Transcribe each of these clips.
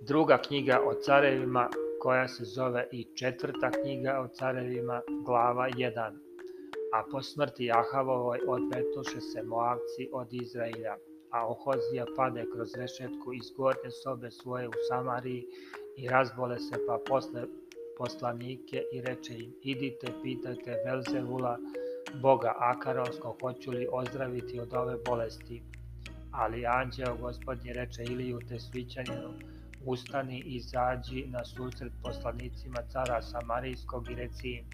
druga knjiga o carevima koja se zove i četvrta knjiga o carevima, glava 1. A po smrti Ahavovoj odpetuše se Moavci od Izrailja, a Ohozija pade kroz rešetku iz gornje sobe svoje u Samariji i razbole se pa posle poslanike i reče im, idite, pitajte Velzevula, boga Akarovskog, hoću li ozdraviti od ove bolesti. Ali anđeo gospodnji reče Iliju te svićaninu, ustani i izađi na susret poslanicima cara Samarijskog i reci im,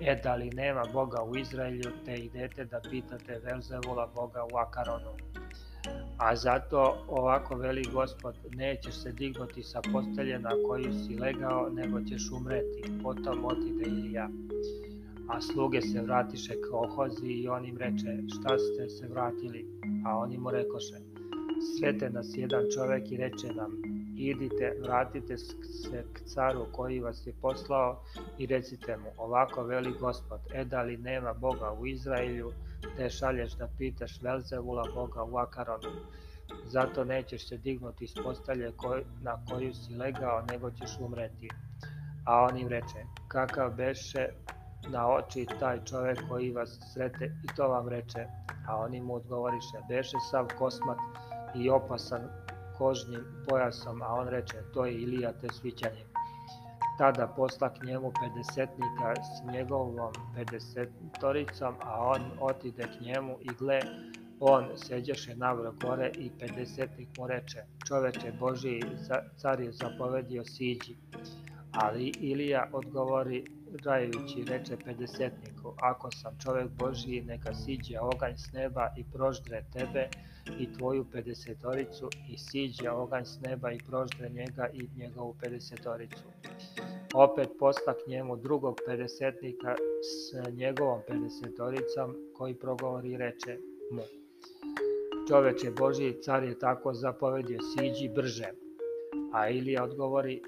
e da li nema Boga u Izraelju, te idete da pitate Velzevola Boga u Akaronu. A zato ovako veli gospod, nećeš se dignuti sa postelje na koju si legao, nego ćeš umreti, potom otide ja. A sluge se vratiše k Ohozi i on im reče, šta ste se vratili? A oni mu rekoše, svete nas jedan čovek i reče nam, idite, vratite se k caru koji vas je poslao i recite mu, ovako veli gospod, e da li nema Boga u Izraelju, te šalješ da pitaš Velzevula Boga u Akaronu. Zato nećeš se dignuti iz postelje koj, na koju si legao, nego ćeš umreti. A on im reče, kakav beše na oči taj čovek koji vas srete i to vam reče. A oni mu odgovoriše, beše sav kosmat i opasan kožnim pojasom, a on reče, to je Ilija te Tesvićanin. Tada posla k njemu pedesetnika s njegovom pedesetoricom, a on otide k njemu i gle, on seđeše na gore i pedesetnik mu reče, čoveče Boži, car je zapovedio siđi. Ali Ilija odgovori, rajući, reče pedesetnik, ako sam čovek Božiji, neka siđe oganj s neba i proždre tebe i tvoju pedesetoricu i siđe oganj s neba i proždre njega i njegovu pedesetoricu. Opet postak njemu drugog pedesetnika s njegovom pedesetoricom koji progovori i reče mu. Čoveče Božiji, car je tako zapovedio, siđi brže. A Ilija odgovori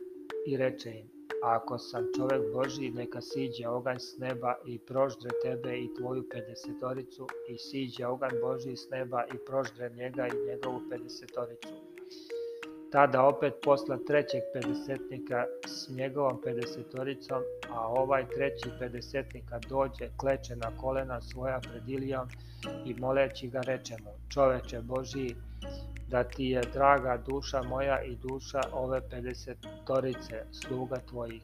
i reče im, ako sam čovek Boži, neka siđe oganj s neba i proždre tebe i tvoju pedesetoricu, i siđe oganj Boži s neba i proždre njega i njegovu pedesetoricu. Tada opet posla trećeg pedesetnika s njegovom pedesetoricom, a ovaj treći pedesetnika dođe, kleče na kolena svoja pred Ilijom i moleći ga reče mu, čoveče Božiji, da ti je draga duša moja i duša ove 50 torice sluga tvojih.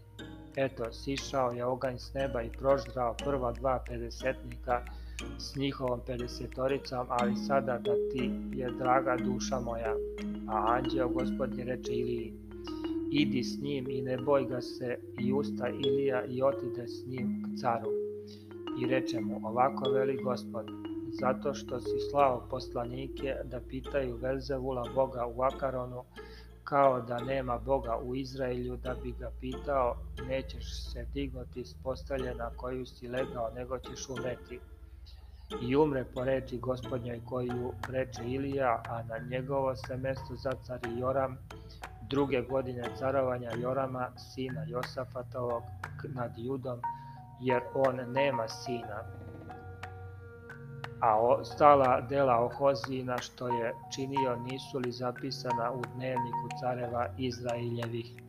Eto, sišao je oganj s neba i proždrao prva dva pedesetnika s njihovom pedesetoricom, ali sada da ti je draga duša moja. A anđeo gospodnji reče Iliji, idi s njim i ne boj ga se i usta Ilija i otide s njim k caru. I reče mu, ovako veli gospod, zato što si slao poslanike da pitaju Velzevula Boga u Akaronu, kao da nema Boga u Izraelju, da bi ga pitao, nećeš se dignuti s postelje na koju si legao, nego ćeš umreti. I umre po reči gospodnjoj koju reče Ilija, a na njegovo se mesto za zacari Joram, druge godine carovanja Jorama, sina Josafatovog, nad Judom, jer on nema sina a ostala dela Ohozina što je činio nisu li zapisana u dnevniku careva Izraeljevih.